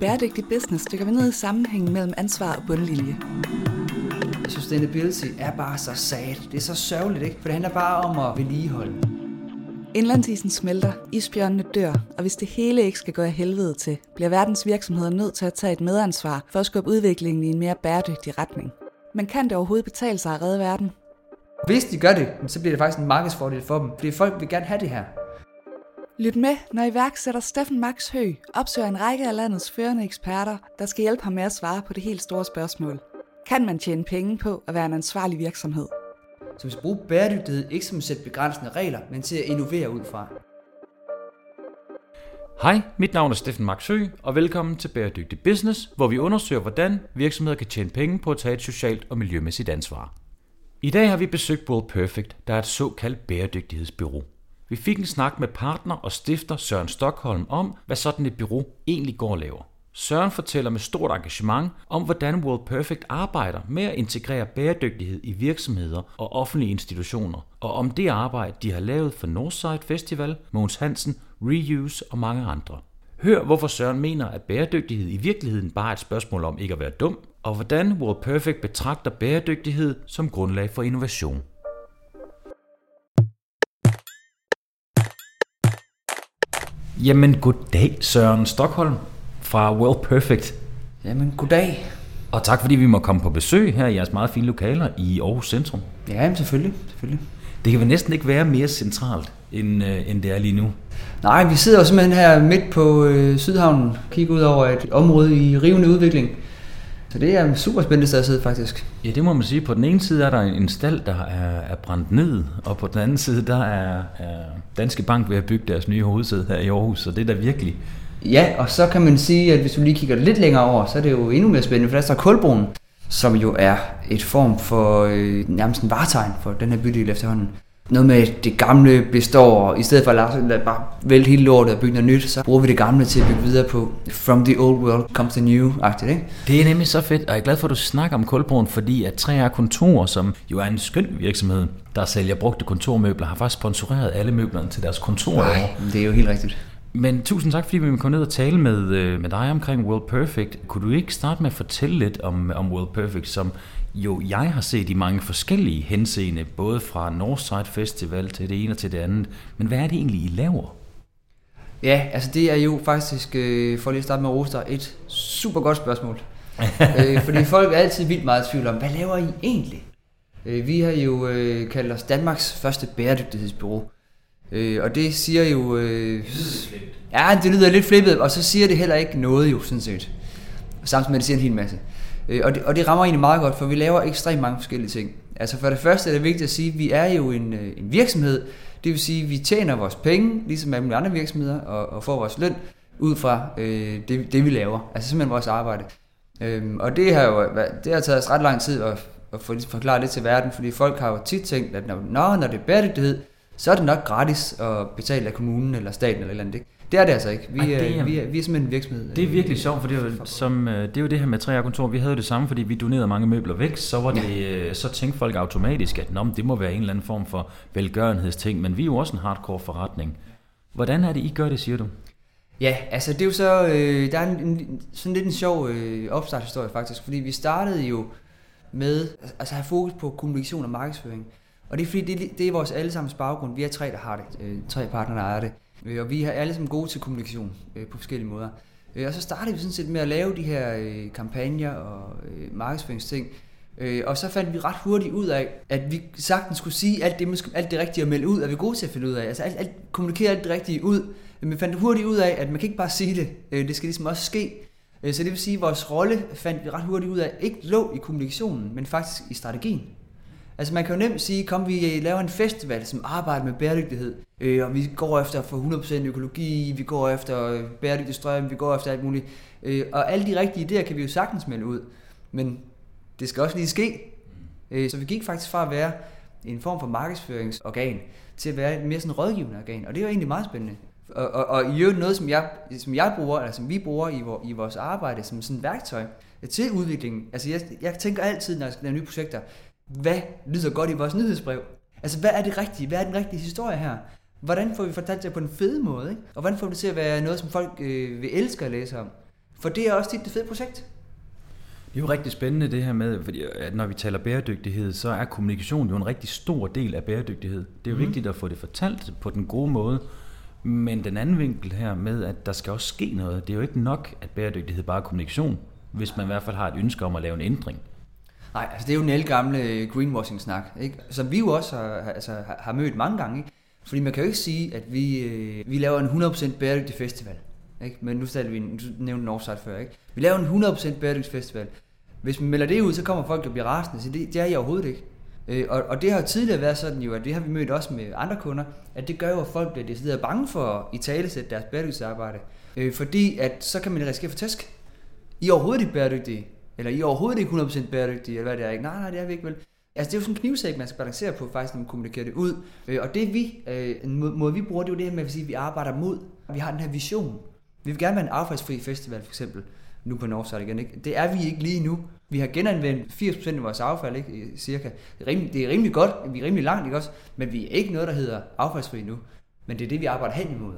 bæredygtig business dykker vi ned i sammenhængen mellem ansvar og bundlinje. Sustainability er bare så sad. Det er så sørgeligt, ikke? For det handler bare om at vedligeholde. Indlandsisen smelter, isbjørnene dør, og hvis det hele ikke skal gå af helvede til, bliver verdens virksomheder nødt til at tage et medansvar for at skubbe udviklingen i en mere bæredygtig retning. Men kan det overhovedet betale sig at redde verden? Hvis de gør det, så bliver det faktisk en markedsfordel for dem, fordi folk vil gerne have det her. Lyt med, når iværksætter Steffen Max Hø opsøger en række af landets førende eksperter, der skal hjælpe ham med at svare på det helt store spørgsmål. Kan man tjene penge på at være en ansvarlig virksomhed? Så vi skal bruge bæredygtighed ikke som at sætte begrænsende regler, men til at innovere ud fra. Hej, mit navn er Steffen Max Hø, og velkommen til Bæredygtig Business, hvor vi undersøger, hvordan virksomheder kan tjene penge på at tage et socialt og miljømæssigt ansvar. I dag har vi besøgt World Perfect, der er et såkaldt bæredygtighedsbyrå. Vi fik en snak med partner og stifter Søren Stockholm om, hvad sådan et bureau egentlig går og laver. Søren fortæller med stort engagement om, hvordan World Perfect arbejder med at integrere bæredygtighed i virksomheder og offentlige institutioner, og om det arbejde, de har lavet for Northside Festival, Mogens Hansen, Reuse og mange andre. Hør, hvorfor Søren mener, at bæredygtighed i virkeligheden bare er et spørgsmål om ikke at være dum, og hvordan World Perfect betragter bæredygtighed som grundlag for innovation. Jamen, goddag Søren Stockholm fra World Perfect. Jamen, goddag. Og tak fordi vi må komme på besøg her i jeres meget fine lokaler i Aarhus Centrum. Ja, jamen, selvfølgelig. selvfølgelig. Det kan vel næsten ikke være mere centralt, end, øh, end det er lige nu. Nej, vi sidder jo simpelthen her midt på øh, Sydhavnen, kigger ud over et område i rivende udvikling. Så det er super spændende sted at sidde, faktisk. Ja, det må man sige. På den ene side er der en stald, der er, er brændt ned, og på den anden side, der er, er Danske Bank ved at bygge deres nye hovedsæde her i Aarhus, så det er da virkelig... Ja, og så kan man sige, at hvis du lige kigger lidt længere over, så er det jo endnu mere spændende, for der står Kulbroen, som jo er et form for øh, nærmest en varetegn for den her bydel efterhånden noget med, at det gamle består, og i stedet for at lade bare vælte hele lortet og bygge noget nyt, så bruger vi det gamle til at bygge videre på. From the old world comes the new-agtigt, ikke? Det er nemlig så fedt, og jeg er glad for, at du snakker om Kulbroen, fordi at 3R Kontor, som jo er en skøn virksomhed, der sælger brugte kontormøbler, har faktisk sponsoreret alle møblerne til deres kontor. Nej, det er jo helt rigtigt. Men tusind tak, fordi vi kom ned og tale med, øh, med dig omkring World Perfect. Kunne du ikke starte med at fortælle lidt om, om World Perfect, som jo, jeg har set i mange forskellige henseende, både fra Northside Festival til det ene og til det andet. Men hvad er det egentlig, I laver? Ja, altså det er jo faktisk, øh, for lige at starte med Roster, et super godt spørgsmål. øh, fordi folk er altid vildt meget i tvivl om, hvad laver I egentlig? Øh, vi har jo øh, kaldt os Danmarks første bæredygtighedsbureau. Øh, og det siger jo... Øh, ja, det lyder lidt flippet, og så siger det heller ikke noget jo, sådan set. Samtidig med, at det siger en hel masse. Øh, Øh, og, det, og det rammer egentlig meget godt, for vi laver ekstremt mange forskellige ting. Altså for det første er det vigtigt at sige, at vi er jo en, øh, en virksomhed, det vil sige, at vi tjener vores penge, ligesom alle andre virksomheder, og, og får vores løn ud fra øh, det, det, vi laver. Altså simpelthen vores arbejde. Øhm, og det har jo det har taget os ret lang tid at, at få, forklare det til verden, fordi folk har jo tit tænkt, at når, når det er bæredygtighed, så er det nok gratis at betale af kommunen eller staten eller et eller andet. Ikke? Det er det altså ikke. Vi, Ej, det er, vi, er, vi er simpelthen en virksomhed. Det er virkelig sjovt, for det er, jo, som, øh, det er jo det her med tre kontor. Vi havde jo det samme, fordi vi donerede mange møbler væk. Så, var det, ja. Øh, så tænkte folk automatisk, at Nå, det må være en eller anden form for velgørenhedsting. Men vi er jo også en hardcore forretning. Hvordan er det, I gør det, siger du? Ja, altså det er jo så, øh, der er en, en, sådan lidt en sjov øh, opstartshistorie faktisk, fordi vi startede jo med altså at have fokus på kommunikation og markedsføring. Og det er fordi, det, det er vores allesammens baggrund. Vi er tre, der har det. Øh, tre partnere, der ejer det. Øh, og vi er alle sammen gode til kommunikation øh, på forskellige måder. Øh, og så startede vi sådan set med at lave de her kampagner og markedsføringsting. Og så fandt vi ret hurtigt ud af, at vi sagtens skulle sige alt det, alt det rigtige at melde ud, at vi er gode til at finde ud af. Altså alt, alt, kommunikere alt det rigtige ud. Men vi fandt hurtigt ud af, at man kan ikke bare sige det. Det skal ligesom også ske. Så det vil sige, at vores rolle fandt vi ret hurtigt ud af, ikke lå i kommunikationen, men faktisk i strategien. Altså man kan jo nemt sige, kom vi øh, laver en festival, som arbejder med bæredygtighed, øh, og vi går efter for 100% økologi, vi går efter øh, bæredygtig strøm, vi går efter alt muligt. Øh, og alle de rigtige idéer kan vi jo sagtens melde ud, men det skal også lige ske. Øh, så vi gik faktisk fra at være en form for markedsføringsorgan, til at være et mere sådan rådgivende organ, og det er jo egentlig meget spændende. Og, og, og i øvrigt noget, som jeg, som jeg bruger, eller som vi bruger i, vor, i vores arbejde som sådan et værktøj til udviklingen. Altså jeg, jeg tænker altid, når jeg skal lave nye projekter, hvad lyder godt i vores nyhedsbrev? Altså, hvad er det rigtige? Hvad er den rigtige historie her? Hvordan får vi fortalt det på en fed måde? Ikke? Og hvordan får vi det til at være noget, som folk øh, vil elske at læse om? For det er også dit det fede projekt. Det er jo rigtig spændende det her med, fordi at når vi taler bæredygtighed, så er kommunikation jo en rigtig stor del af bæredygtighed. Det er jo mm. vigtigt at få det fortalt på den gode måde, men den anden vinkel her med, at der skal også ske noget, det er jo ikke nok, at bæredygtighed bare er kommunikation, hvis man i hvert fald har et ønske om at lave en ændring. Nej, altså det er jo den gamle øh, greenwashing-snak, ikke? som vi jo også har, altså, har mødt mange gange. Ikke? Fordi man kan jo ikke sige, at vi, øh, vi laver en 100% bæredygtig festival. Ikke? Men nu vi, nu nævnte Northside før, ikke? Vi laver en 100% bæredygtig festival. Hvis man melder det ud, så kommer folk og bliver rasende, så det, det er jeg overhovedet ikke. Øh, og, og det har tidligere været sådan jo, at det har vi mødt også med andre kunder, at det gør jo, at folk bliver decideret bange for at i talesætte deres bæredygtighedsarbejde. Øh, fordi at så kan man risikere for tæsk. I er overhovedet ikke bæredygtige. Eller I er overhovedet ikke 100% bæredygtige, eller hvad det er ikke. Nej, nej, det er vi ikke vel. Altså det er jo sådan en knivsæk, man skal balancere på, faktisk, når man kommunikerer det ud. Øh, og det vi, øh, en måde vi bruger, det er jo det her med at at vi arbejder mod. Vi har den her vision. Vi vil gerne være en affaldsfri festival, for eksempel nu på Northside igen. Ikke? Det er vi ikke lige nu. Vi har genanvendt 80% af vores affald, ikke? cirka. Det er, rimelig, det er rimelig godt, vi er rimelig langt, ikke også? Men vi er ikke noget, der hedder affaldsfri nu. Men det er det, vi arbejder hen imod.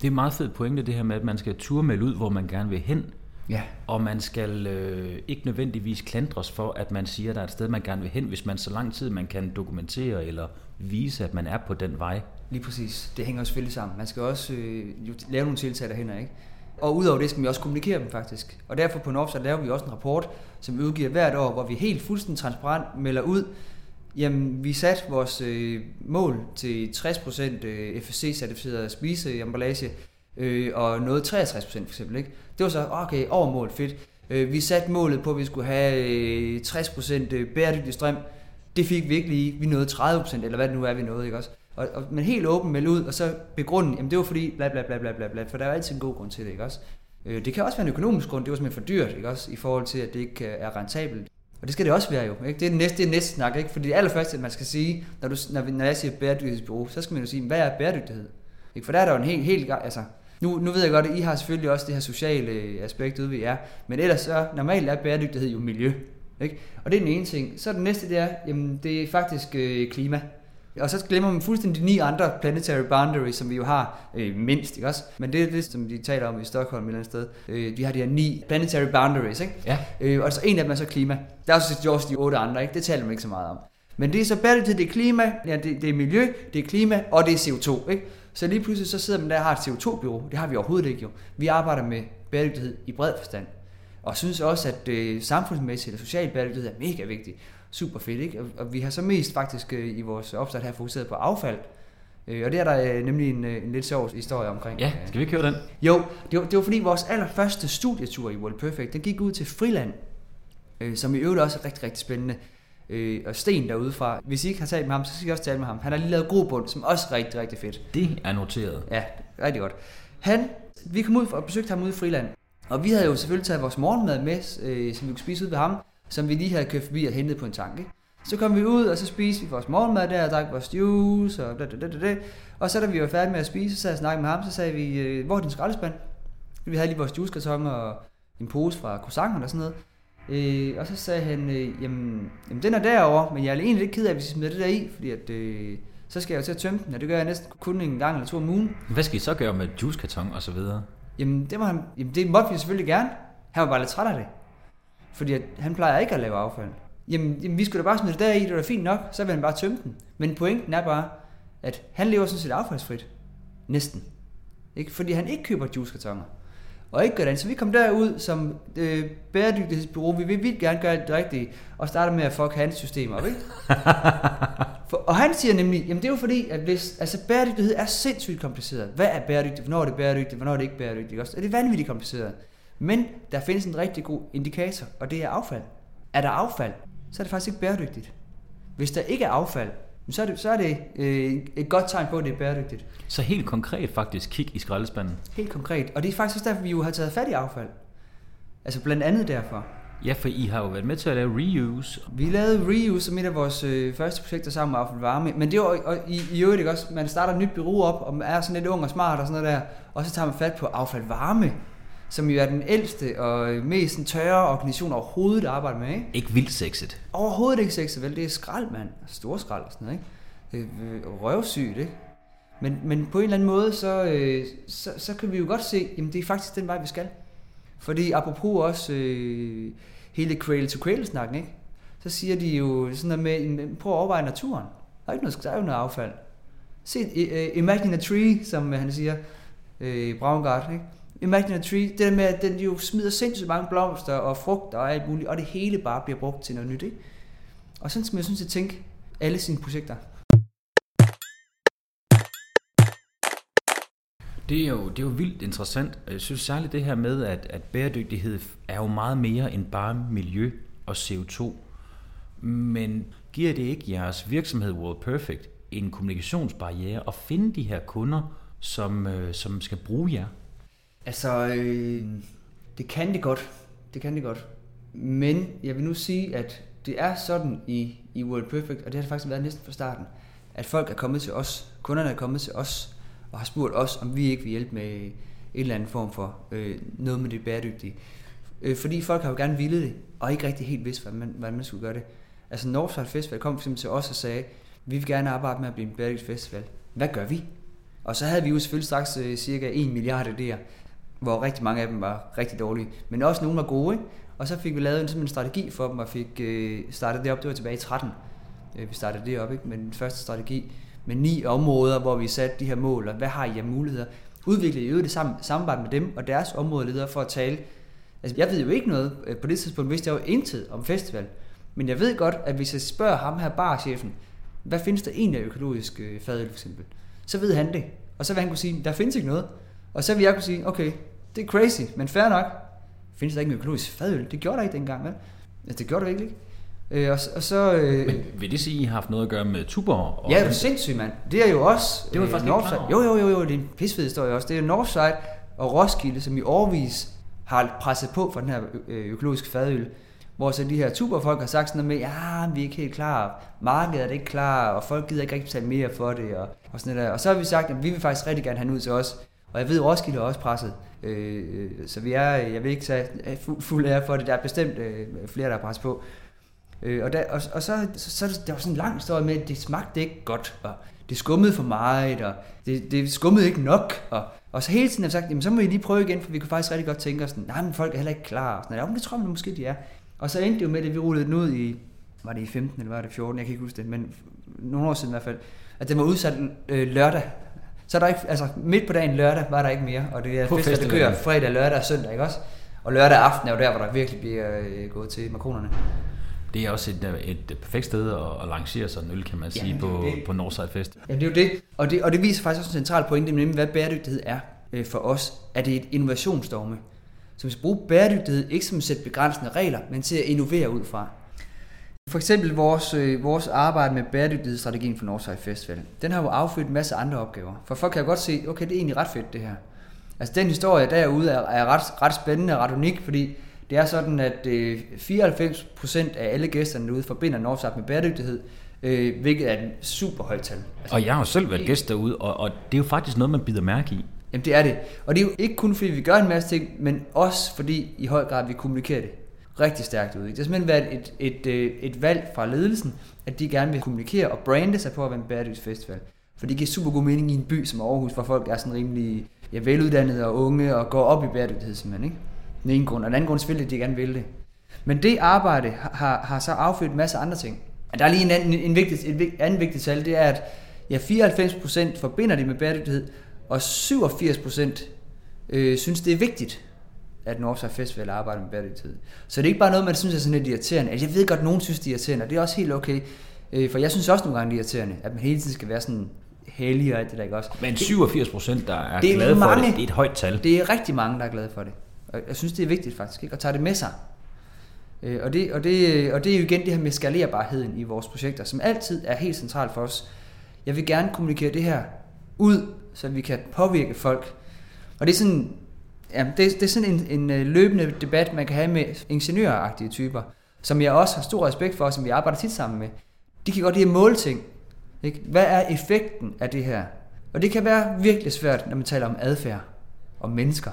Det er meget fedt pointe, det her med, at man skal turmelde ud, hvor man gerne vil hen. Ja. Og man skal øh, ikke nødvendigvis klandres for, at man siger, at der er et sted, man gerne vil hen, hvis man så lang tid man kan dokumentere eller vise, at man er på den vej. Lige præcis. Det hænger selvfølgelig sammen. Man skal også øh, lave nogle tiltag derhen, ikke? Og udover det skal vi også kommunikere dem faktisk. Og derfor på Northside laver vi også en rapport, som vi udgiver hvert år, hvor vi helt fuldstændig transparent melder ud, jamen vi satte vores øh, mål til 60% øh, FSC-certificeret spiseemballage, øh, og nåede 63% for eksempel. Ikke? Det var så, okay, over mål, fedt. Øh, vi satte målet på, at vi skulle have øh, 60% øh, bæredygtig strøm. Det fik vi ikke lige. Vi nåede 30%, eller hvad det nu er, vi nåede, ikke også? Og, og, men helt åben melde ud, og så begrunde, jamen det var fordi bla bla bla bla bla bla, for der er altid en god grund til det, ikke også? Øh, det kan også være en økonomisk grund, det var simpelthen for dyrt, ikke også? I forhold til, at det ikke øh, er rentabelt. Og det skal det også være jo, ikke? Det er næste, det er næste snak, ikke? Fordi det allerførste, man skal sige, når, du, når, når jeg siger bæredygtighedsbureau, så skal man jo sige, hvad er bæredygtighed? Ikke? For der er der jo en helt, helt, altså, nu, nu ved jeg godt, at I har selvfølgelig også det her sociale aspekt ude ved jer, men ellers så normalt er bæredygtighed jo miljø. Ikke? Og det er den ene ting. Så den næste, det er, jamen, det er faktisk øh, klima. Og så glemmer man fuldstændig de ni andre planetary boundaries, som vi jo har øh, mindst, ikke også? Men det er det, som de taler om i Stockholm et eller andet sted. Øh, de har de her ni planetary boundaries, ikke? Ja. Øh, og så en af dem er så klima. Der er så også de otte andre, ikke? Det taler man ikke så meget om. Men det er så bæredygtighed, det er klima, ja, det, det er miljø, det er klima, og det er CO2, ikke? Så lige pludselig så sidder man der og har et CO2-bureau. Det har vi overhovedet ikke jo. Vi arbejder med bæredygtighed i bred forstand. Og synes også, at øh, samfundsmæssigt og social bæredygtighed er mega vigtigt super fedt. Ikke? Og, og vi har så mest faktisk øh, i vores opstart her fokuseret på affald. Øh, og det er der øh, nemlig en, øh, en lidt sjov historie omkring. Ja, skal vi ikke høre den? Jo, det var, det var fordi vores allerførste studietur i World Perfect, den gik ud til Friland, øh, som i øvrigt også er rigtig, rigtig spændende. Øh, og Sten derude fra. Hvis I ikke har talt med ham, så skal I også tale med ham. Han har lige lavet grobund, som også er rigtig, rigtig fedt. Det er noteret. Ja, rigtig godt. Han, vi kom ud og besøgte ham ude i Friland. Og vi havde jo selvfølgelig taget vores morgenmad med, øh, som vi kunne spise ud ved ham som vi lige havde kørt forbi og hentet på en tank. Ikke? Så kom vi ud, og så spiste vi vores morgenmad der, og drak vores juice, og da, da, da, da, da. Og så da vi var færdige med at spise, så sad jeg snakkede med ham, så sagde vi, øh, hvor er din skraldespand? Vi havde lige vores juicekarton og en pose fra croissanterne og sådan noget. Øh, og så sagde han, øh, jamen, jamen, den er derovre, men jeg er egentlig lidt ked af, at vi smider det der i, fordi at, øh, så skal jeg jo til at tømme den, og det gør jeg næsten kun en gang eller to om ugen. Hvad skal I så gøre med juicekarton og så videre? Jamen, det, må han, jamen, det måtte vi selvfølgelig gerne. Han var bare lidt træt af det. Fordi at han plejer ikke at lave affald. Jamen, jamen vi skulle da bare smide det deri, det var fint nok, så vil han bare tømme den. Men pointen er bare, at han lever sådan set affaldsfrit. Næsten. Ikke? Fordi han ikke køber juicekartoner. Og ikke gør det. Så vi kom derud som øh, bæredygtighedsbureau. Vi vil vildt gerne gøre det rigtige. Og starte med at fuck hans system op, ikke? For, og han siger nemlig, jamen det er jo fordi, at hvis, altså bæredygtighed er sindssygt kompliceret. Hvad er bæredygtigt? Hvornår er det bæredygtigt? Hvornår er det ikke bæredygtigt? Også? Er det vanvittigt kompliceret? Men der findes en rigtig god indikator, og det er affald. Er der affald, så er det faktisk ikke bæredygtigt. Hvis der ikke er affald, så er det, så er det øh, et godt tegn på, at det er bæredygtigt. Så helt konkret faktisk kig i skraldespanden? Helt konkret. Og det er faktisk også derfor, vi jo har taget fat i affald. Altså blandt andet derfor. Ja, for I har jo været med til at lave reuse. Vi lavede reuse som et af vores øh, første projekter sammen med Affald Varme. Men det var og i, i øvrigt ikke også, man starter et nyt bureau op, og man er sådan lidt ung og smart og sådan noget der, og så tager man fat på Affald Varme, som jo er den ældste og mest sådan, tørre organisation overhovedet, der arbejder med. Ikke, ikke vildt sexet. Overhovedet ikke sexet, vel? Det er skrald, mand. Stor skrald og sådan noget, ikke? Det øh, røvsygt, ikke? Men, men på en eller anden måde, så, øh, så, så kan vi jo godt se, jamen det er faktisk den vej, vi skal. Fordi apropos også øh, hele cradle-to-cradle-snakken, ikke? så siger de jo sådan noget med, prøv at overveje naturen. Der er ikke noget, der er jo noget affald. Se, uh, imagine a tree, som han siger, uh, Braungart, ikke? Imagine a tree, det der med, at den jo smider sindssygt mange blomster og frugter og alt muligt, og det hele bare bliver brugt til noget nyt, ikke? Og sådan skal man synes at tænke alle sine projekter. Det er, jo, det er jo vildt interessant. Jeg synes særligt det her med, at, at bæredygtighed er jo meget mere end bare miljø og CO2. Men giver det ikke jeres virksomhed World Perfect en kommunikationsbarriere at finde de her kunder, som, øh, som skal bruge jer? Altså, øh, det kan det godt. Det kan det godt. Men jeg vil nu sige, at det er sådan i, i World Perfect, og det har det faktisk været næsten fra starten, at folk er kommet til os, kunderne er kommet til os, og har spurgt os, om vi ikke vil hjælpe med en eller anden form for øh, noget med det bæredygtige. Øh, fordi folk har jo gerne ville det, og ikke rigtig helt vidst, hvordan man, hvordan man skulle gøre det. Altså Northside Festival kom fx til os og sagde, vi vil gerne arbejde med at blive en bæredygtig festival. Hvad gør vi? Og så havde vi jo selvfølgelig straks øh, cirka 1 milliard idéer, hvor rigtig mange af dem var rigtig dårlige, men også nogle var gode. Ikke? Og så fik vi lavet en, en strategi for dem og fik øh, startet det op, det var tilbage i 13. Øh, vi startede det op ikke? med den første strategi med ni områder, hvor vi satte de her mål, og hvad har I af muligheder. Udviklede i øvrigt det sammen, samarbejde med dem og deres områdeledere for at tale. Altså, jeg ved jo ikke noget. Øh, på det tidspunkt vidste jeg jo intet om festival. Men jeg ved godt, at hvis jeg spørger ham her barchefen, hvad findes der egentlig af økologisk øh, fadøl for eksempel, så ved han det. Og så vil han kunne sige, der findes ikke noget. Og så vil jeg kunne sige, okay, det er crazy, men fair nok. Findes der ikke en økologisk fadøl? Det gjorde der ikke dengang, vel? Altså, det gjorde der virkelig ikke. Øh, og, og så, øh, Men vil det sige, at I har haft noget at gøre med Tuborg? Og ja, det er sindssygt, mand. Det er jo også... Det var øh, faktisk Northside. Jo, jo, jo, jo, det er en pisfed historie også. Det er Northside og Roskilde, som i årvis har presset på for den her øh, økologiske fadøl. Hvor så de her tuberfolk har sagt sådan noget med, ja, vi er ikke helt klar, markedet er det ikke klar, og folk gider ikke rigtig betale mere for det, og, og sådan noget der. Og så har vi sagt, at vi vil faktisk rigtig gerne have den ud til os. Og jeg ved, at Roskilde er også presset. Øh, så vi er, jeg vil ikke tage fuld ære for det, der er bestemt øh, flere, der er presset på. Øh, og, der, og, og så, så, så der var sådan en lang historie med, at det smagte ikke godt, og det skummede for meget, og det, det skummede ikke nok, og, og så hele tiden har vi sagt, jamen så må I lige prøve igen, for vi kunne faktisk rigtig godt tænke os, nej, men folk er heller ikke klar, og sådan, ja, men det tror man måske, de er. Og så endte det jo med, at vi rullede den ud i, var det i 15 eller var det 14, jeg kan ikke huske det, men nogle år siden i hvert fald, at den var udsat øh, lørdag. Så er der ikke, altså midt på dagen lørdag var der ikke mere, og det er fest, der kører fredag, lørdag og søndag, ikke også? Og lørdag aften er jo der, hvor der virkelig bliver øh, gået til makronerne. Det er også et, et perfekt sted at, at lancere sådan en øl, kan man sige, ja, på, det. på Northside Fest. Ja, det er jo det. Og, det. og det viser faktisk også en central pointe, nemlig hvad bæredygtighed er øh, for os. Er det et innovationsdogme? Så vi skal bruge bæredygtighed ikke som at sætte begrænsende regler, men til at innovere ud fra. For eksempel vores, øh, vores arbejde med bæredygtighedsstrategien for Northside Festival. Den har jo affødt en masse andre opgaver. For folk kan jo godt se, okay, det er egentlig ret fedt det her. Altså den historie derude er, er ret, ret spændende og ret unik, fordi det er sådan, at øh, 94% af alle gæsterne derude forbinder Northside med bæredygtighed, øh, hvilket er et super højt tal. Altså, og jeg har jo selv været gæst derude, og, og det er jo faktisk noget, man bider mærke i. Jamen det er det. Og det er jo ikke kun fordi vi gør en masse ting, men også fordi i høj grad vi kommunikerer det rigtig stærkt ud. Det har simpelthen været et, et, et, et valg fra ledelsen, at de gerne vil kommunikere og brande sig på at være en bæredygtig festival. For det giver super god mening i en by som Aarhus, hvor folk er sådan rimelig ja, veluddannede og unge og går op i bæredygtighed simpelthen. Ikke? Den ene grund. Og den anden grund selvfølgelig, at de gerne vil det. Men det arbejde har, har så affødt en masse andre ting. Der er lige en anden, en vigtig, en anden vigtigt tal, det er, at ja, 94% forbinder det med bæredygtighed, og 87% øh, synes, det er vigtigt, at Northside Festival arbejder med bæredygtighed. Så det er ikke bare noget, man synes er sådan lidt irriterende. Altså, jeg ved godt, at nogen synes, det er irriterende, og det er også helt okay. Øh, for jeg synes også nogle gange, det er irriterende, at man hele tiden skal være sådan hellig og alt det der, ikke også? Men 87 procent, der er, det er glade mange, for det, det er et højt tal. Det er rigtig mange, der er glade for det. Og jeg synes, det er vigtigt faktisk, ikke? at tage det med sig. Øh, og, det, og, det, og det er jo igen det her med skalerbarheden i vores projekter, som altid er helt centralt for os. Jeg vil gerne kommunikere det her ud, så vi kan påvirke folk. Og det er sådan, ja, det, det er sådan en, en øh, løbende debat, man kan have med ingeniøragtige typer, som jeg også har stor respekt for, som vi arbejder tit sammen med. De kan godt lide at måle ting. Ikke? Hvad er effekten af det her? Og det kan være virkelig svært, når man taler om adfærd og mennesker.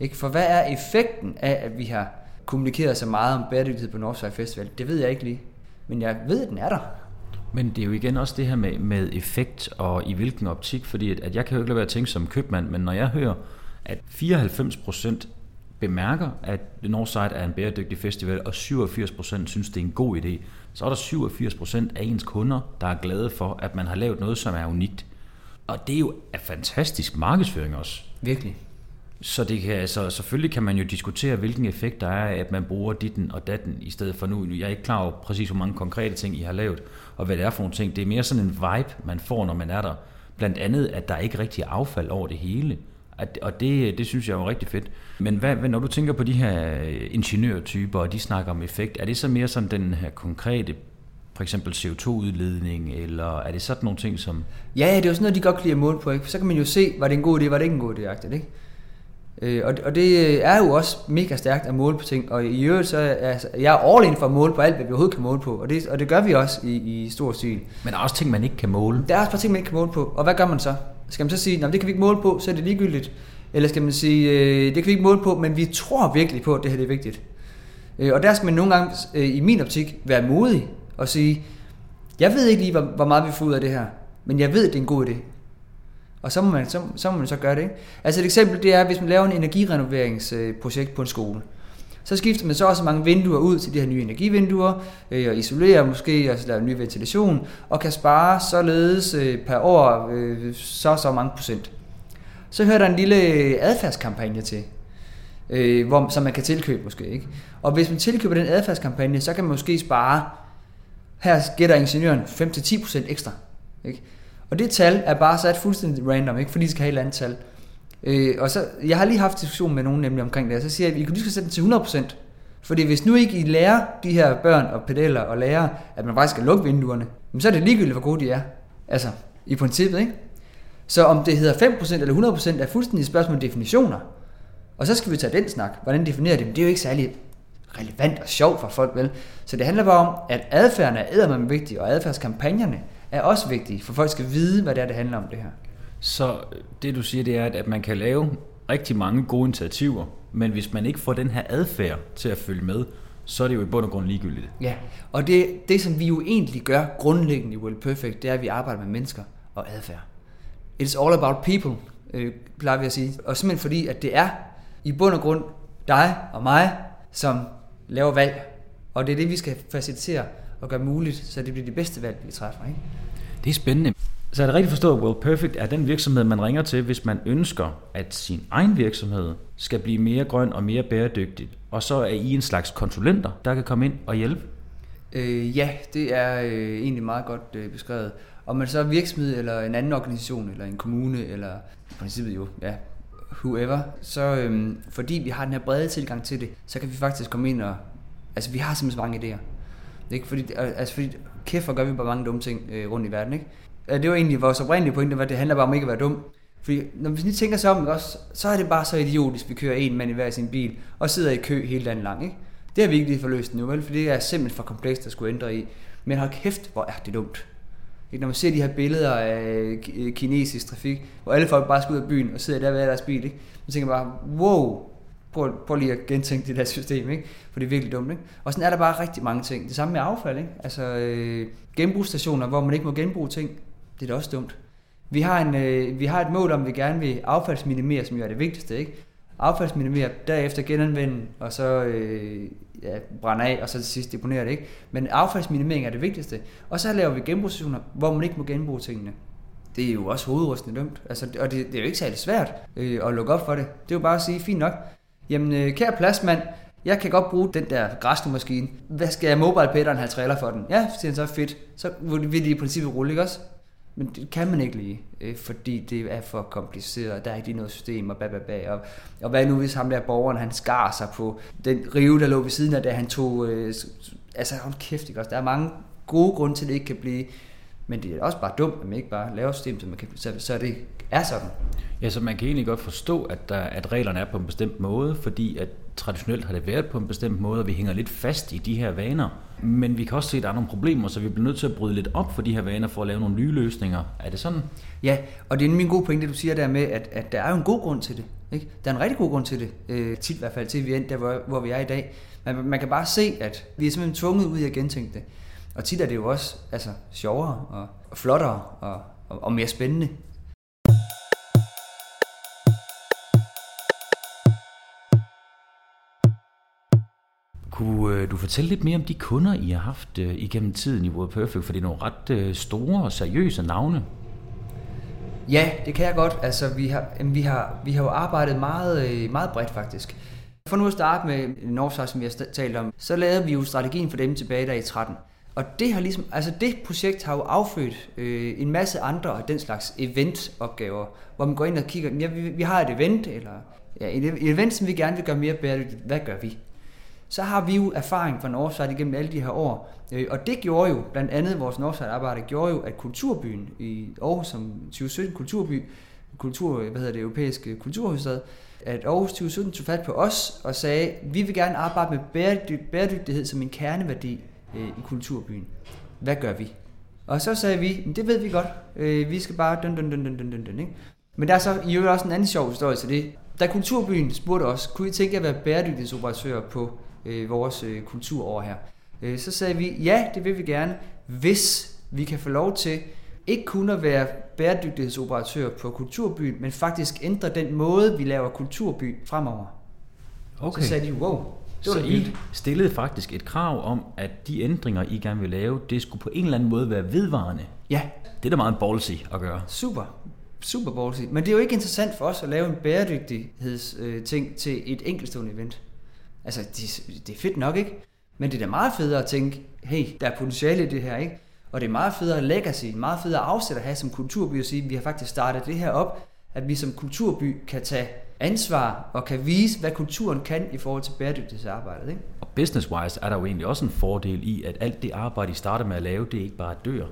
Ikke? For hvad er effekten af, at vi har kommunikeret så meget om bæredygtighed på Northside Festival? Det ved jeg ikke lige. Men jeg ved, at den er der. Men det er jo igen også det her med, med effekt og i hvilken optik, fordi at, at jeg kan jo ikke lade være at tænke som købmand, men når jeg hører, at 94% bemærker, at Northside er en bæredygtig festival, og 87% synes, det er en god idé, så er der 87% af ens kunder, der er glade for, at man har lavet noget, som er unikt. Og det er jo en fantastisk markedsføring også. Virkelig. Så det kan, altså, selvfølgelig kan man jo diskutere, hvilken effekt der er at man bruger ditten og datten, i stedet for nu. Jeg er ikke klar over præcis, hvor mange konkrete ting, I har lavet, og hvad det er for nogle ting. Det er mere sådan en vibe, man får, når man er der. Blandt andet, at der ikke rigtig er affald over det hele. Og det, det synes jeg er jo rigtig fedt. Men hvad, når du tænker på de her ingeniørtyper, og de snakker om effekt, er det så mere sådan den her konkrete for eksempel CO2-udledning, eller er det sådan nogle ting, som... Ja, det er jo sådan noget, de godt kan lide at måle på, ikke? Så kan man jo se, var det en god idé, var det ikke en god idé, ikke? Øh, og, og det er jo også mega stærkt at måle på ting, og i øvrigt så er altså, jeg er all in for at måle på alt, hvad vi overhovedet kan måle på, og det, og det gør vi også i, i stor stil. Men der er også ting, man ikke kan måle. Der er også bare ting, man ikke kan måle på, og hvad gør man så? Skal man så sige, at det kan vi ikke måle på, så er det ligegyldigt? Eller skal man sige, øh, det kan vi ikke måle på, men vi tror virkelig på, at det her det er vigtigt. Øh, og der skal man nogle gange, øh, i min optik, være modig og sige, jeg ved ikke lige, hvor, hvor meget vi får ud af det her, men jeg ved, at det er en god idé. Og så må man så, så, må man så gøre det. Ikke? Altså et eksempel, det er, hvis man laver en energirenoveringsprojekt på en skole. Så skifter man så også mange vinduer ud til de her nye energivinduer, øh, og isolerer måske, og en ny ventilation, og kan spare således øh, per år øh, så så mange procent. Så hører der en lille øh, adfærdskampagne til, øh, hvor, som man kan tilkøbe måske. Ikke? Og hvis man tilkøber den adfærdskampagne, så kan man måske spare, her gætter ingeniøren 5-10% ekstra. Ikke? Og det tal er bare sat fuldstændig random, ikke? fordi de skal have et andet tal. Øh, og så, jeg har lige haft diskussion med nogen nemlig omkring det, og så siger jeg, at vi kunne lige sætte den til 100%. Fordi hvis nu ikke I lærer de her børn og pedeller og lærer, at man faktisk skal lukke vinduerne, så er det ligegyldigt, hvor gode de er. Altså, i princippet, ikke? Så om det hedder 5% eller 100% er fuldstændig et spørgsmål om definitioner. Og så skal vi tage den snak. Hvordan definerer det? Men det er jo ikke særlig relevant og sjovt for folk, vel? Så det handler bare om, at adfærden er eddermame vigtig, og adfærdskampagnerne er også vigtige, for folk skal vide, hvad det er, det handler om det her. Så det du siger, det er, at man kan lave rigtig mange gode initiativer, men hvis man ikke får den her adfærd til at følge med, så er det jo i bund og grund ligegyldigt. Ja, og det, det som vi jo egentlig gør grundlæggende i World Perfect, det er, at vi arbejder med mennesker og adfærd. It's all about people, øh, plejer vi at sige. Og simpelthen fordi, at det er i bund og grund dig og mig, som laver valg. Og det er det, vi skal facilitere og gøre muligt, så det bliver de bedste valg, vi træffer. Ikke? Det er spændende. Så er det rigtigt forstået, at World Perfect er den virksomhed, man ringer til, hvis man ønsker, at sin egen virksomhed skal blive mere grøn og mere bæredygtig. Og så er I en slags konsulenter, der kan komme ind og hjælpe? Øh, ja, det er øh, egentlig meget godt øh, beskrevet. Om man så er virksomhed, eller en anden organisation, eller en kommune, eller i princippet jo, ja, whoever, så øh, fordi vi har den her brede tilgang til det, så kan vi faktisk komme ind og, altså vi har simpelthen så mange idéer. Ikke? Fordi, altså, fordi kæft, hvor gør vi bare mange dumme ting øh, rundt i verden. Ikke? Det var egentlig vores oprindelige pointe, at det handler bare om ikke at være dum. Fordi når vi lige tænker sig om, også, så er det bare så idiotisk, vi kører en mand i hver sin bil, og sidder i kø hele dagen lang. Ikke? Det har vi ikke lige forløst nu, vel? for det er simpelthen for komplekst at skulle ændre i. Men hold kæft, hvor er det dumt. Ikke? Når man ser de her billeder af øh, kinesisk trafik, hvor alle folk bare skal ud af byen og sidder der ved deres bil, ikke? man tænker bare, wow, prøv, prøv lige at gentænke det der system, ikke? for det er virkelig dumt. Ikke? Og sådan er der bare rigtig mange ting. Det samme med affald. Ikke? Altså øh, genbrugsstationer, hvor man ikke må genbruge ting, det er da også dumt. Vi har, en, øh, vi har et mål om, at vi gerne vil affaldsminimere, som jo er det vigtigste. Ikke? Affaldsminimere, derefter genanvende, og så øh, ja, brænde af, og så til sidst deponere det. Ikke? Men affaldsminimering er det vigtigste. Og så laver vi genbrugsstationer, hvor man ikke må genbruge tingene det er jo også hovedrystende dømt. Altså, og det, det er jo ikke særlig svært øh, at lukke op for det. Det er jo bare at sige, fint nok, Jamen, øh, kære pladsmand, jeg kan godt bruge den der græsnumaskine. Hvad skal jeg mobile en have trailer for den? Ja, siger han så fedt. Så vil de i princippet rulle, ikke også? Men det kan man ikke lige, øh, fordi det er for kompliceret, der er ikke lige noget system og bababa. Og, og hvad nu hvis ham der borgeren, han skar sig på den rive, der lå ved siden af, da han tog... Øh, altså, hold kæft, ikke også? Der er mange gode grunde til, at det ikke kan blive... Men det er også bare dumt, at man ikke bare laver system, så, man kan, så, så det er sådan. Ja, så man kan egentlig godt forstå, at, der, at reglerne er på en bestemt måde, fordi at traditionelt har det været på en bestemt måde, og vi hænger lidt fast i de her vaner. Men vi kan også se, at der er nogle problemer, så vi bliver nødt til at bryde lidt op for de her vaner for at lave nogle nye løsninger. Er det sådan? Ja, og det er min gode pointe, du siger der med, at, at der er jo en god grund til det. Ikke? Der er en rigtig god grund til det, øh, tit i hvert fald, til vi er der, hvor, hvor vi er i dag. Man, man kan bare se, at vi er simpelthen tvunget ud i at gentænke det. Og tit er det jo også altså, sjovere og, og flottere og, og, og mere spændende Kunne øh, du fortælle lidt mere om de kunder, I har haft øh, igennem tiden i World Perfect? For det er nogle ret øh, store og seriøse navne. Ja, det kan jeg godt. Altså, vi har, vi har, vi har jo arbejdet meget, øh, meget bredt faktisk. For nu at starte med Northside, som vi har talt om, så lavede vi jo strategien for dem tilbage der i 13. Og det har ligesom, altså det projekt har jo affødt øh, en masse andre af den slags eventopgaver, hvor man går ind og kigger, ja, vi, vi har et event, eller ja, et event, som vi gerne vil gøre mere bæredygtigt. Hvad gør vi? Så har vi jo erfaring fra Northside igennem alle de her år, øh, og det gjorde jo, blandt andet vores Northside-arbejde, gjorde jo, at Kulturbyen i Aarhus som 2017 Kulturby, kultur, hvad hedder det, europæiske kulturhovedstad, at Aarhus 2017 tog fat på os og sagde, vi vil gerne arbejde med bæredygtighed som en kerneværdi øh, i kulturbyen. Hvad gør vi? Og så sagde vi, det ved vi godt, øh, vi skal bare dun, dun, dun, dun, dun, dun, ikke? Men der er så i øvrigt også en anden sjov historie til det. Da Kulturbyen spurgte os, kunne I tænke at være bæredygtighedsoperatør på øh, vores øh, kulturår her? Øh, så sagde vi, ja, det vil vi gerne, hvis vi kan få lov til ikke kun at være bæredygtighedsoperatør på Kulturbyen, men faktisk ændre den måde, vi laver Kulturby fremover. Okay. Så sagde de, wow, det så I stillede faktisk et krav om, at de ændringer, I gerne vil lave, det skulle på en eller anden måde være vedvarende. Ja. Det er da meget ballsy at gøre. Super. Super ballsy. Men det er jo ikke interessant for os at lave en bæredygtighedsting til et enkeltstående event. Altså, det, det er fedt nok, ikke? Men det er da meget federe at tænke, hey, der er potentiale i det her, ikke? Og det er meget federe legacy, meget federe afsæt at have som kulturby at sige, vi har faktisk startet det her op, at vi som kulturby kan tage ansvar og kan vise, hvad kulturen kan i forhold til bæredygtighedsarbejdet. Ikke? Og business-wise er der jo egentlig også en fordel i, at alt det arbejde, I starter med at lave, det ikke bare dør.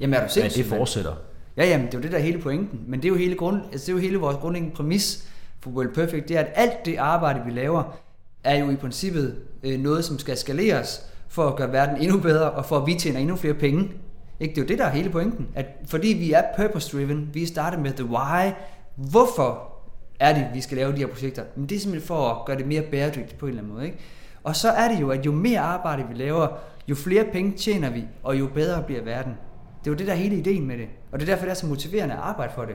Jamen er du sindssygt? At det fortsætter. Ja, jamen det er jo det der hele pointen. Men det er jo hele, grund, altså, det er jo hele vores grundlæggende præmis for World Perfect, det er, at alt det arbejde, vi laver, er jo i princippet øh, noget, som skal skaleres for at gøre verden endnu bedre, og for at vi tjener endnu flere penge. Ikke? Det er jo det, der er hele pointen. At fordi vi er purpose-driven, vi starter med the why, hvorfor er det, vi skal lave de her projekter? Men det er simpelthen for at gøre det mere bæredygtigt på en eller anden måde. Ikke? Og så er det jo, at jo mere arbejde vi laver, jo flere penge tjener vi, og jo bedre bliver verden. Det er jo det, der er hele ideen med det. Og det er derfor, det er så motiverende at arbejde for det.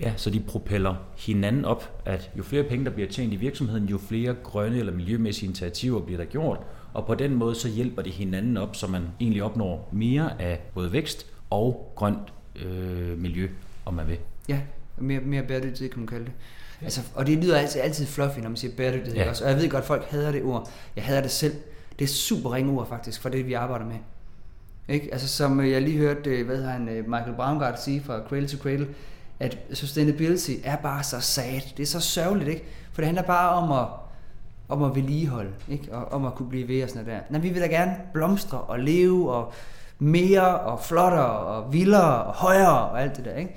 Ja, så de propeller hinanden op, at jo flere penge, der bliver tjent i virksomheden, jo flere grønne eller miljømæssige initiativer bliver der gjort. Og på den måde, så hjælper det hinanden op, så man egentlig opnår mere af både vækst og grønt øh, miljø, om man vil. Ja, mere, mere bæredygtighed kan man kalde det. Altså, og det lyder altid, altid fluffy, når man siger bæredygtighed ja. også. Og jeg ved godt, at folk hader det ord. Jeg hader det selv. Det er super ringe ord faktisk, for det vi arbejder med. Ikke? Altså som øh, jeg lige hørte, øh, hvad han, øh, Michael Braungart sige fra Cradle to Cradle, at sustainability er bare så sad. Det er så sørgeligt, ikke? For det handler bare om at, om at vedligeholde, ikke? Og om at kunne blive ved og sådan der. Nej, vi vil da gerne blomstre og leve og mere og flottere og vildere og højere og alt det der, ikke?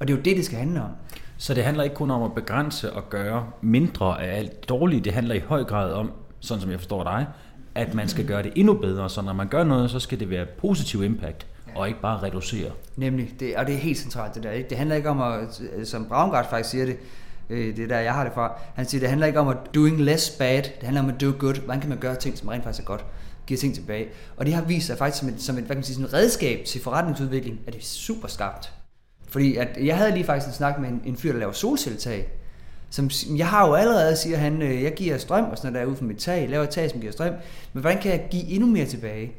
Og det er jo det, det skal handle om. Så det handler ikke kun om at begrænse og gøre mindre af alt dårligt. Det handler i høj grad om, sådan som jeg forstår dig, at man skal gøre det endnu bedre. Så når man gør noget, så skal det være positiv impact og ikke bare reducere. Nemlig, det, og det er helt centralt det der. Ikke? Det handler ikke om at, som Braungart faktisk siger det, øh, det der jeg har det fra, han siger, det handler ikke om at doing less bad, det handler om at do good. Hvordan kan man gøre ting, som rent faktisk er godt? Giver ting tilbage. Og det har vist sig faktisk som et, som et, hvad kan man sige, sådan et redskab til forretningsudvikling, at det er super skarpt. Fordi at jeg havde lige faktisk en snak med en, en fyr, der laver solcelletag. Som, jeg har jo allerede, siger han, øh, jeg giver strøm og sådan noget der ud fra mit tag, laver et tag, som giver strøm. Men hvordan kan jeg give endnu mere tilbage?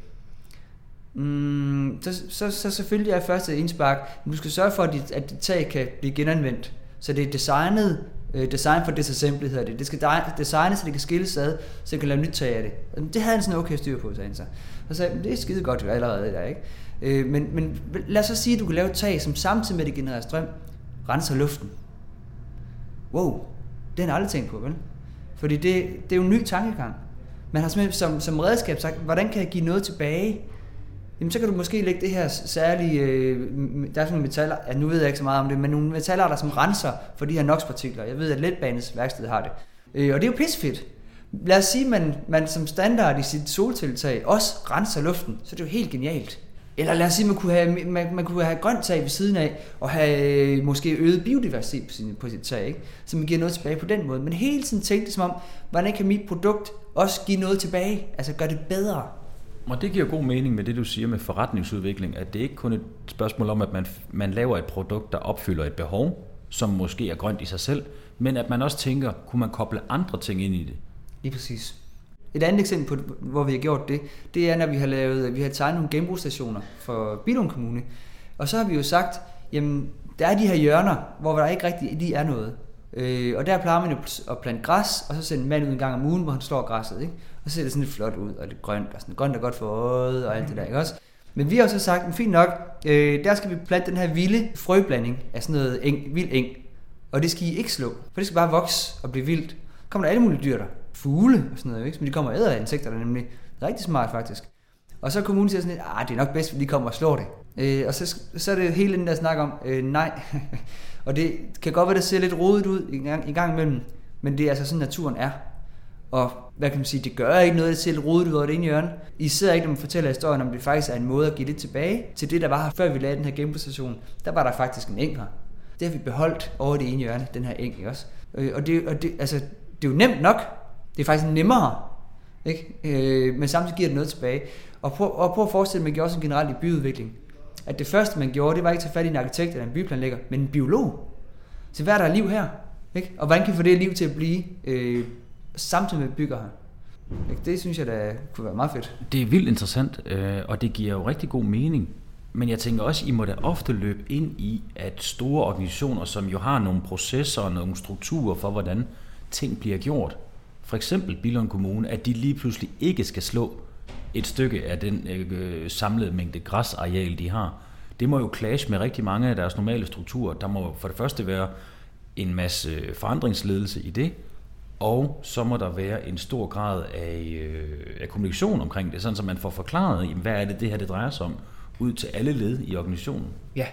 Mm, så, så, så selvfølgelig er første indspark, men du skal sørge for, at dit, at dit tag kan blive genanvendt. Så det er designet, øh, design for disassembly hedder det. Det skal designes, så det kan skilles ad, så det kan lave nyt tag af det. Det havde han sådan okay styr på, sagde han så. Og så sagde det er skide godt allerede der, ikke? Øh, men, men lad os så sige, at du kan lave et tag, som samtidig med, at det genererer strøm, renser luften. Wow, det har jeg aldrig tænkt på, vel? Fordi det, det er jo en ny tankegang. Man har simpelthen som, som redskab sagt, hvordan kan jeg give noget tilbage? Jamen så kan du måske lægge det her særlige, øh, der er sådan nogle metaller, ja, nu ved jeg ikke så meget om det, men nogle metaller, der som renser for de her NOx-partikler. Jeg ved, at letbanens værksted har det. Øh, og det er jo pissefedt. Lad os sige, at man, man som standard i sit soltiltag også renser luften, så det er jo helt genialt. Eller lad os sige, man kunne have, man, man kunne have grønt tag ved siden af, og have øh, måske øget biodiversitet på, sin, på sit tag, ikke? så man giver noget tilbage på den måde. Men hele tiden tænke det som om, hvordan kan mit produkt også give noget tilbage, altså gøre det bedre. Og det giver god mening med det, du siger med forretningsudvikling, at det ikke kun er et spørgsmål om, at man, man laver et produkt, der opfylder et behov, som måske er grønt i sig selv, men at man også tænker, kunne man koble andre ting ind i det? Lige præcis. Et andet eksempel på, hvor vi har gjort det, det er, når vi har lavet, vi har tegnet nogle genbrugsstationer for Bilum Kommune. Og så har vi jo sagt, jamen, der er de her hjørner, hvor der ikke rigtig lige er noget. Øh, og der plejer man jo at plante græs, og så sende en mand ud en gang om ugen, hvor han slår græsset. Ikke? Og så ser det sådan lidt flot ud, og lidt grønt, og sådan grønt er godt for øjet, og alt det der, ikke også? Men vi har også så sagt, fint nok, øh, der skal vi plante den her vilde frøblanding af sådan noget eng, vild eng. Og det skal I ikke slå, for det skal bare vokse og blive vildt. kommer der alle mulige dyr der. Fugle og sådan noget, ikke? Men de kommer og æder af insekter, der er nemlig rigtig smart faktisk. Og så kommunen siger sådan lidt, ah, det er nok bedst, at de kommer og slår det. Øh, og så, så er det hele den der snak om, øh, nej. og det kan godt være, det ser lidt rodet ud i gang, i gang imellem, men det er altså sådan, naturen er. Og hvad kan man sige, det gør ikke noget, det ser lidt rodet ud over det ene hjørne. Især ikke, når man fortæller historien om, det faktisk er en måde at give lidt tilbage til det, der var her, før vi lavede den her genbrugstation. Der var der faktisk en eng her. Det har vi beholdt over det ene hjørne, den her eng, ikke også? Øh, og det, og det, altså, det er jo nemt nok. Det er faktisk nemmere. Ikke? Øh, men samtidig giver det noget tilbage. Og prøv, og prøv at forestille, at man gjorde sådan generelt i byudvikling. At det første, man gjorde, det var ikke at tage fat i en arkitekt eller en byplanlægger, men en biolog. Så hvad er der liv her? Ikke? Og hvordan kan vi få det liv til at blive øh, samtidig med bygger her? Det synes jeg der kunne være meget fedt. Det er vildt interessant, øh, og det giver jo rigtig god mening. Men jeg tænker også, I må da ofte løbe ind i, at store organisationer, som jo har nogle processer og nogle strukturer for, hvordan ting bliver gjort, for eksempel Billund Kommune, at de lige pludselig ikke skal slå et stykke af den øh, samlede mængde græsareal, de har. Det må jo clash med rigtig mange af deres normale strukturer. Der må for det første være en masse forandringsledelse i det, og så må der være en stor grad af, øh, af kommunikation omkring det, sådan så man får forklaret, hvad er det, det her det drejer sig om, ud til alle led i organisationen. Ja,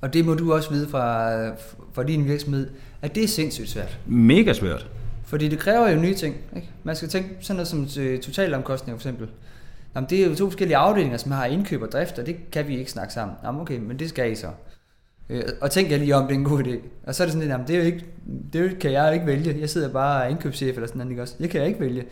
og det må du også vide fra, fra din virksomhed, at det er sindssygt svært. Mega svært. Fordi det kræver jo nye ting. Ikke? Man skal tænke sådan noget som øh, totalomkostninger for eksempel. Jamen, det er jo to forskellige afdelinger, som har indkøb og drift, og det kan vi ikke snakke sammen. Jamen, okay, men det skal I så. Øh, og tænk jeg lige om, det er en god idé. Og så er det sådan lidt, jamen, det, er jo ikke, det kan jeg ikke vælge. Jeg sidder bare indkøbschef eller sådan noget, ikke også? Det kan jeg ikke vælge.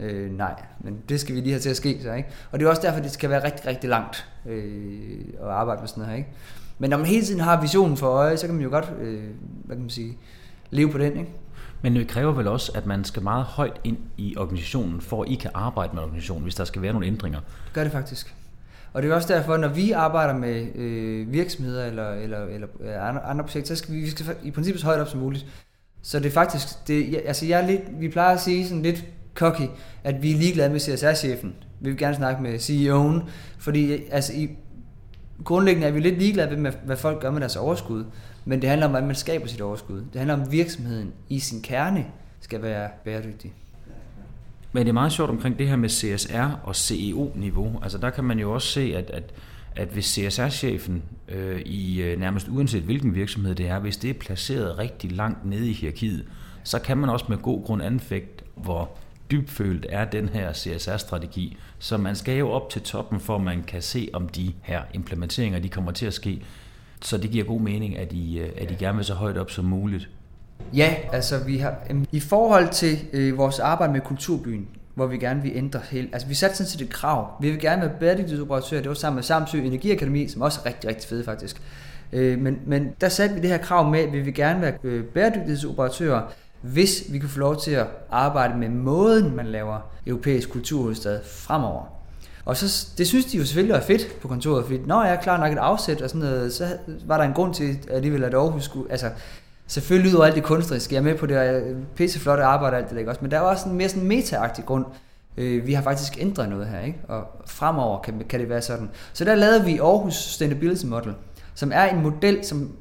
Øh, nej, men det skal vi lige have til at ske, så ikke? Og det er også derfor, det skal være rigtig, rigtig langt øh, at arbejde med sådan noget her, ikke? Men når man hele tiden har visionen for øje, så kan man jo godt, øh, hvad kan man sige, leve på den, ikke? Men det kræver vel også, at man skal meget højt ind i organisationen, for at I kan arbejde med organisationen, hvis der skal være nogle ændringer. Det gør det faktisk. Og det er også derfor, når vi arbejder med øh, virksomheder eller, eller, eller øh, andre, andre projekter, så skal vi, vi skal i princippet så højt op som muligt. Så det er faktisk, det, altså jeg er lidt, vi plejer at sige sådan lidt cocky, at vi er ligeglade med CSR-chefen. Vi vil gerne snakke med CEO'en, fordi altså i, grundlæggende er vi lidt ligeglade med, hvad folk gør med deres overskud. Men det handler om, at man skaber sit overskud. Det handler om, at virksomheden i sin kerne skal være bæredygtig. Men det er meget sjovt omkring det her med CSR og CEO-niveau. Altså der kan man jo også se, at, at, at hvis CSR-chefen øh, i øh, nærmest uanset hvilken virksomhed det er, hvis det er placeret rigtig langt nede i hierarkiet, så kan man også med god grund anfægte, hvor dybfølt er den her CSR-strategi. Så man skal jo op til toppen, for at man kan se, om de her implementeringer de kommer til at ske. Så det giver god mening, at I, øh, at I gerne vil så højt op som muligt. Ja, altså vi har, i forhold til øh, vores arbejde med kulturbyen, hvor vi gerne vil ændre hele, altså vi satte sådan set et krav. Vi vil gerne være bæredygtighedsoperatør, det var sammen med Samsø Energiakademi, som også er rigtig, rigtig fede faktisk. Øh, men, men der satte vi det her krav med, at vi vil gerne være øh, bæredygtighedsoperatører, hvis vi kan få lov til at arbejde med måden, man laver europæisk kulturhovedstad fremover. Og så, det synes de jo selvfølgelig var fedt på kontoret, fordi når jeg er klar nok et afsæt og sådan noget, så var der en grund til at alligevel at Aarhus skulle, altså selvfølgelig ud over alt det kunstneriske, jeg er med på det, og pisseflotte arbejde og alt det der, ikke også? men der var også en mere sådan meta grund. Øh, vi har faktisk ændret noget her, ikke? og fremover kan, kan det være sådan. Så der lavede vi Aarhus Sustainability Model, som er en model, som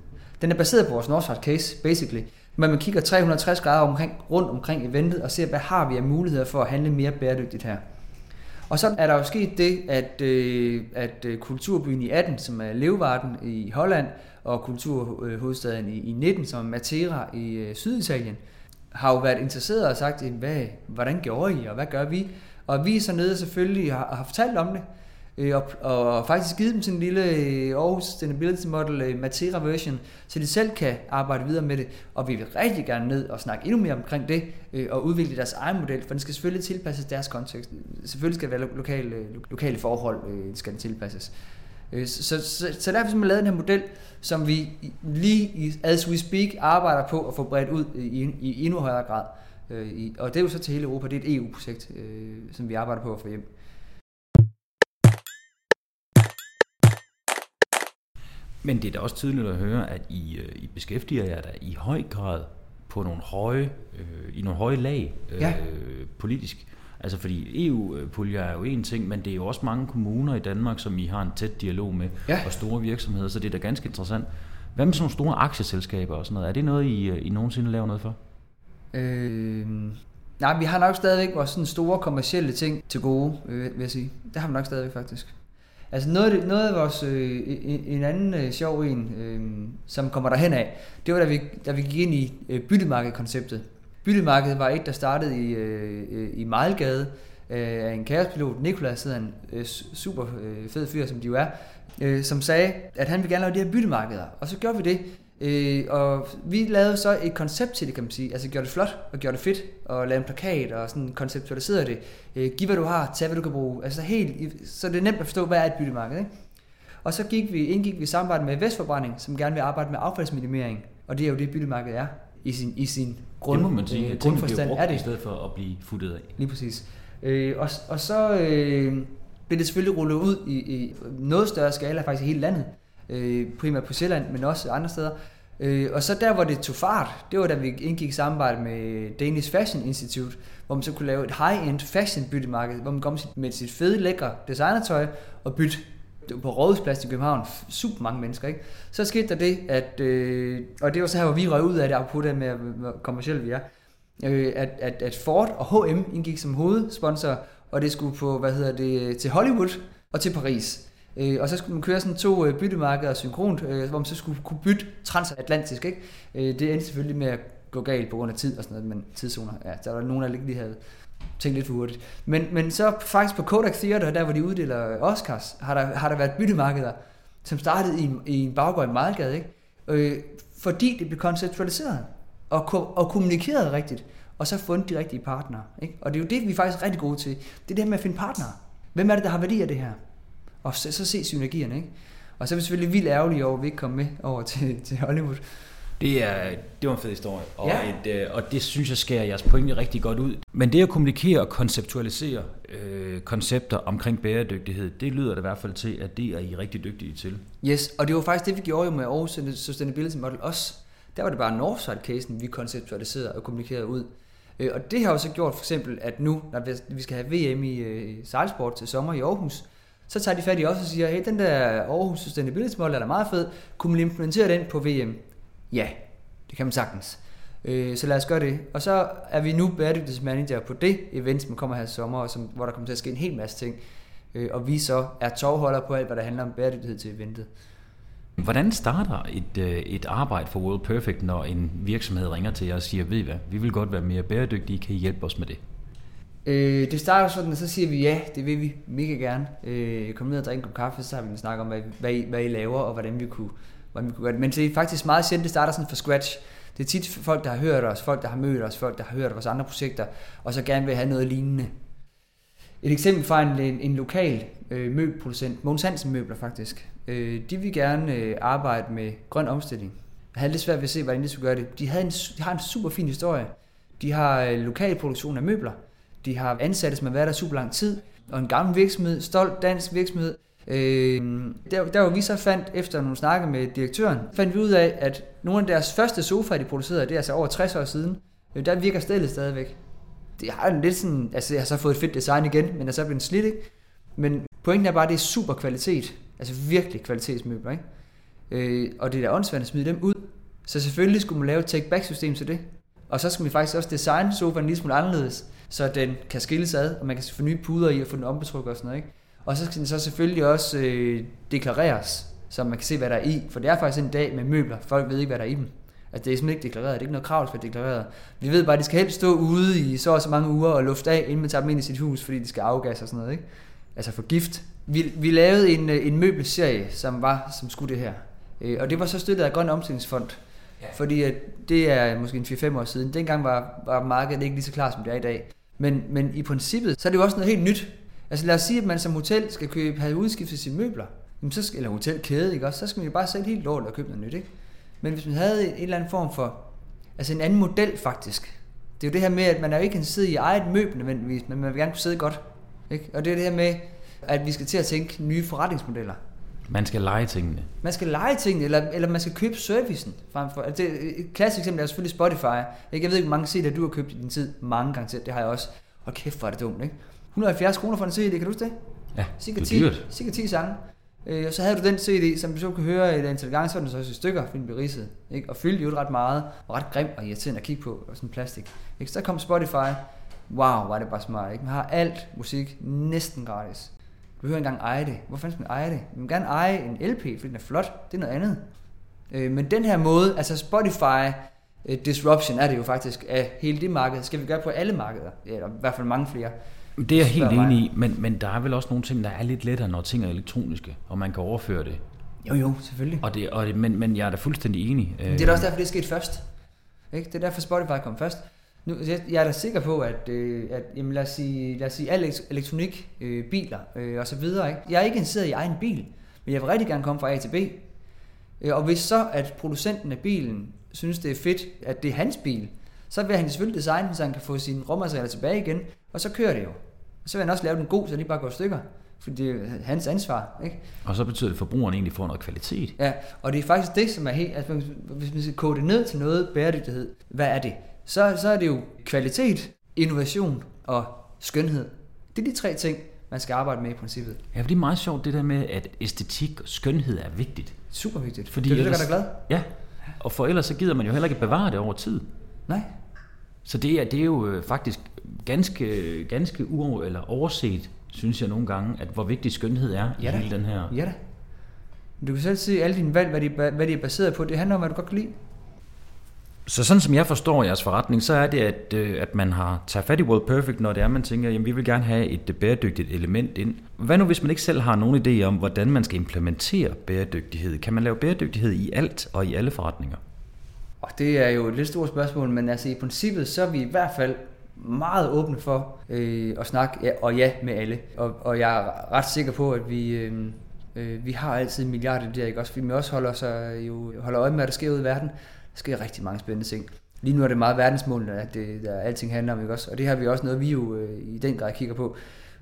den er baseret på vores Northside case, basically. Men man kigger 360 grader omkring, rundt omkring eventet og ser, hvad har vi af muligheder for at handle mere bæredygtigt her. Og så er der jo sket det, at, øh, at øh, kulturbyen i 18, som er Leeuwarden i Holland, og kulturhovedstaden i, i 19, som er Matera i øh, Syditalien, har jo været interesseret og sagt, hvad, hvordan gjorde I, og hvad gør vi? Og vi er så nede selvfølgelig har, har fortalt om det, øh, og, og faktisk givet dem sådan en lille øh, Aarhus Sustainability Model øh, Matera version, så de selv kan arbejde videre med det. Og vi vil rigtig gerne ned og snakke endnu mere omkring det, øh, og udvikle deres egen model, for den skal selvfølgelig tilpasses deres kontekst. Selvfølgelig skal det være lokale, øh, lokale forhold, øh, skal den tilpasses. Så, så, så, så derfor har vi lavet den her model, som vi lige as we speak arbejder på at få bredt ud i, i endnu højere grad. Og det er jo så til hele Europa, det er et EU-projekt, som vi arbejder på at få hjem. Men det er da også tydeligt at høre, at I, øh, I beskæftiger jer da i høj grad på nogle høje, øh, i nogle høje lag øh, Ja. politisk. Altså fordi EU-puljer er jo en ting, men det er jo også mange kommuner i Danmark, som I har en tæt dialog med, Ja. og store virksomheder, så det er da ganske interessant. Hvad med sådan nogle store aktieselskaber og sådan noget? Er det noget, I, øh, I nogensinde laver noget for? Øh, nej, vi har nok stadigvæk vores sådan store kommercielle ting til gode, øh, vil jeg sige. Det har vi nok stadigvæk faktisk. Altså noget af, det, noget af vores, øh, en, en anden øh, sjov en, øh, som kommer derhen af, det var da vi, da vi gik ind i øh, byttemarkedkonceptet. Byttemarkedet var et, der startede i, øh, øh, i Mejlgade øh, af en kaospilot, Nikolas hedder en øh, super øh, fed fyr, som de jo er, øh, som sagde, at han ville gerne lave de her byttemarkeder. Og så gjorde vi det. Øh, og vi lavede så et koncept til det, kan man sige. Altså gjorde det flot og gjorde det fedt og lavede en plakat og sådan konceptualiserede det. Øh, giv hvad du har, tag hvad du kan bruge. Altså helt, så det er nemt at forstå, hvad er et byttemarked. Ikke? Og så gik vi, indgik vi samarbejde med Vestforbrænding, som gerne vil arbejde med affaldsminimering. Og det er jo det, byttemarkedet er i sin, i sin grund, det må man sige. øh, grundforstand. brugt Er det i stedet for at blive futtet af. Lige præcis. Øh, og, og så øh, blev det selvfølgelig rullet ud i, i noget større skala, faktisk i hele landet. Øh, primært på Sjælland, men også andre steder. Øh, og så der, hvor det tog fart, det var da vi indgik samarbejde med Danish Fashion Institute, hvor man så kunne lave et high-end fashion byttemarked, hvor man kom med sit fede, lækre designertøj og bytte det var på Rådhuspladsen i København, super mange mennesker, ikke? Så skete der det, at, øh, og det var så her, hvor vi røg ud af det, apropos det med, hvor kommercielle vi er, øh, at, at, at Ford og H&M indgik som hovedsponsor, og det skulle på, hvad hedder det, til Hollywood og til Paris. Øh, og så skulle man køre sådan to øh, byttemarkeder synkront, øh, hvor man så skulle kunne bytte transatlantisk, ikke? Øh, det endte selvfølgelig med at gå galt på grund af tid og sådan noget, men tidszoner, ja, der var nogen, der ikke lige havde tænkt lidt for hurtigt. Men, men så faktisk på Kodak Theater, der hvor de uddeler Oscars, har der, har der været byttemarkeder, som startede i, en- i en baggård i Mejlgade, ikke? Øh, fordi det blev konceptualiseret og, ko- og kommunikeret rigtigt, og så fundet de rigtige partnere. Ikke? Og det er jo det, vi er faktisk rigtig gode til. Det er det her med at finde partnere. Hvem er det, der har værdi af det her? Og så, så se synergierne. Ikke? Og så er vi selvfølgelig vildt ærgerlige over, at vi ikke kom med over til, til Hollywood. Det, er, det var en fed historie, og, Ja. et, øh, og det synes jeg skærer jeres pointe rigtig godt ud. Men det at kommunikere og konceptualisere øh, koncepter omkring bæredygtighed, det lyder det i hvert fald til, at det er I rigtig dygtige til. Yes, og det var faktisk det, vi gjorde jo med Aarhus Sustainability Model også. Der var det bare Northside-casen, vi konceptualiserede og kommunikerede ud. Øh, Og det har jo så gjort for eksempel, at nu, når vi- vi skal have VM i øh, sejlsport til sommer i Aarhus, så tager de fat i os og siger, hey, den der Aarhus Sustainability Model er da meget fed. Kunne man implementere den på VM? Ja, det kan man sagtens. Øh, Så lad os gøre det. Og så er vi nu bæredygtighedsmanager på det event, som kommer her i sommer, og som, hvor der kommer til at ske en hel masse ting. Øh, Og vi så er tovholder på alt, hvad der handler om bæredygtighed til eventet. Hvordan starter et, øh, et arbejde for World Perfect, når en virksomhed ringer til jer og siger, ved I hvad, vi vil godt være mere bæredygtige, kan I hjælpe os med det? Øh, det starter sådan, og så siger vi ja, det vil vi mega gerne. Øh, kom ned og drikke en kop kaffe, så har vi en snak om, hvad, hvad, I, hvad I laver, og hvordan vi, kunne, hvordan vi kunne gøre det. Men det er faktisk meget sjældent, det starter sådan fra scratch. Det er tit folk, der har hørt os, folk, der har mødt os, folk, der har hørt vores andre projekter, og så gerne vil have noget lignende. Et eksempel fra en, en, en lokal øh, møbelproducent, Mogens Hansen Møbler faktisk. Øh, de vil gerne øh, arbejde med grøn omstilling. Jeg havde lidt svært ved at se, hvordan de skulle gøre det. De, havde en, de har en super fin historie. De har øh, lokal produktion af møbler. De har ansatte, som har været der super lang tid. Og en gammel virksomhed, stolt dansk virksomhed. Øh, der, der hvor vi så fandt, efter nogle snakke med direktøren, fandt vi ud af, at nogle af deres første sofaer, de producerede, det er altså over 60 år siden. Øh, der virker stedet stadigvæk det har en lidt sådan, altså jeg har så fået et fedt design igen, men er så blevet slidt, ikke? Men pointen er bare, at det er super kvalitet. Altså virkelig kvalitetsmøbler, ikke? Øh, og det er da åndssvagt at smide dem ud. Så selvfølgelig skulle man lave et take-back-system til det. Og så skal vi faktisk også designe sofaen en smule anderledes, så den kan skilles ad, og man kan få nye puder i og få den ombetrykket og sådan noget, ikke? Og så skal den så selvfølgelig også øh, deklareres, så man kan se, hvad der er i. For det er faktisk en dag med møbler. Folk ved ikke, hvad der er i dem. Altså, det er simpelthen ikke deklareret. Det er ikke noget krav, der skal være deklareret. Vi ved bare, at de skal helst stå ude i så og så mange uger og lufte af, inden man tager dem ind i sit hus, fordi de skal afgasse og sådan noget, ikke? Altså for gift. Vi, vi lavede en, øh, en møbelserie, som var, som skulle det her. Øh, Og det var så støttet af Grøn Omstillingsfond. Ja. Fordi at det er måske en 4-5 år siden. Dengang var, var markedet ikke lige så klar, som det er i dag. Men, men i princippet, så er det jo også noget helt nyt. Altså lad os sige, at man som hotel skal købe, have udskiftet sine møbler. Jamen, så skal, eller hotelkæde, ikke også? Så skal man jo bare sælge helt lort og købe noget nyt, ikke? Men hvis man havde en eller anden form for, altså en anden model faktisk, Det er jo det her med, at man er jo ikke kan sidde i eget møbel nødvendigvis, men man vil gerne kunne sidde godt. Ikke? Og det er det her med, at vi skal til at tænke nye forretningsmodeller. Man skal lege tingene. Man skal lege tingene, eller, eller man skal købe servicen. Frem for, altså det, et klassisk eksempel er selvfølgelig Spotify. Ikke? Jeg ved ikke, hvor mange CD'er du har købt i din tid. Mange gange til. Det har jeg også. Hold kæft, hvor er det dumt, ikke? 170 kroner for en CD, kan du huske det? Ja, Cirka det er 10, dyrt. cirka 10 sange. Øh, og så havde du den CD, som du så kunne høre et antal gange, så var den så også i stykker, fordi den blev ridset. Ikke? Og fyldte jo ret meget, og ret grim og irriterende at kigge på, og sådan plastik. Ikke? Så kom Spotify. Wow, var det bare smart. Ikke? Man har alt musik næsten gratis. Behøver ikke engang eje det. Hvorfor fanden skal man eje det? Man vil gerne eje en LP, fordi den er flot. Det er noget andet. Øh, men den her måde, altså Spotify øh, disruption er det jo faktisk af hele det marked, skal vi gøre på alle markeder, eller i hvert fald mange flere. Det er jeg helt enig i, men, men der er vel også nogle ting, der er lidt lettere, når ting er elektroniske, og man kan overføre det. Jo jo, selvfølgelig. Og det, og det men, men jeg er da fuldstændig enig. Det er da også derfor, det er sket først. Ikke? Det er derfor, Spotify kom først. Nu, jeg, jeg er da sikker på, at, øh, at jamen, lad os sige, lad os sige al elekt- elektronik, øh, biler øh, og så videre. Ikke? Jeg er ikke interesseret i egen bil, men jeg vil rigtig gerne komme fra A til B. Øh, og hvis så, at producenten af bilen synes, det er fedt, at det er hans bil, så vil han selvfølgelig designe den, så han kan få sine råmaterialer tilbage igen, og så kører det jo. Og så vil han også lave den god, så den ikke bare går i stykker. For det er hans ansvar, ikke? Og så betyder det, at forbrugeren egentlig får noget kvalitet. Ja, og det er faktisk det, som er helt... Altså, hvis man skal kode det ned til noget bæredygtighed, hvad er det? Så, så er det jo kvalitet, innovation og skønhed. Det er de tre ting, man skal arbejde med i princippet. Ja, for det er meget sjovt det der med, at æstetik og skønhed er vigtigt. Super vigtigt. Fordi det er det, der gør dig glad. Ja, og for ellers så gider man jo heller ikke bevare det over tid. Nej. Så det er, det er jo øh, faktisk ganske, ganske uover, eller overset, synes jeg nogle gange, at hvor vigtig skønhed er Ja i hele den her. Ja da. Du kan selv se alle dine valg, hvad de, hvad de er baseret på. Det handler om, hvad du godt kan lide. Så sådan som jeg forstår jeres forretning, så er det, at, øh, at man har taget fat i World Perfect, når det er, man tænker, jamen vi vil gerne have et øh, bæredygtigt element ind. Hvad nu, hvis man ikke selv har nogen idé om, hvordan man skal implementere bæredygtighed? Kan man lave bæredygtighed i alt og i alle forretninger? Og det er jo et lidt stort spørgsmål, men altså i princippet, så er vi i hvert fald meget åbne for øh, at snakke ja, og ja med alle. Og, og jeg er ret sikker på, at vi, øh, øh, vi har altid milliarder der, ikke også? Fordi vi også holder, sig, øh, jo, holder øje med, hvad der sker ude i verden. Sker rigtig mange spændende ting. Lige nu er det meget verdensmålene, at det, der alting handler om, ikke også? Og det har vi også noget, vi jo øh, i den grad kigger på.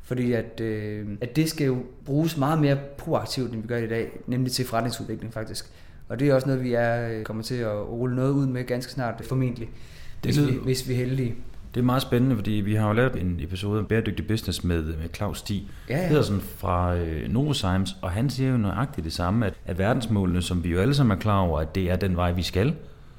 Fordi at, øh, at det skal jo bruges meget mere proaktivt, end vi gør i dag, nemlig til forretningsudvikling faktisk. Og det er også noget, vi er øh, kommer til at rulle noget ud med ganske snart, formentlig, hvis, lyder- vi, hvis vi er heldige. Det er meget spændende, fordi vi har jo lavet en episode om bæredygtig business med, med Claus Stig Ja, ja. Pedersen fra øh, Novozymes, og han siger jo nøjagtigt det samme, at, at verdensmålene, som vi jo alle sammen er klar over, at det er den vej, vi skal,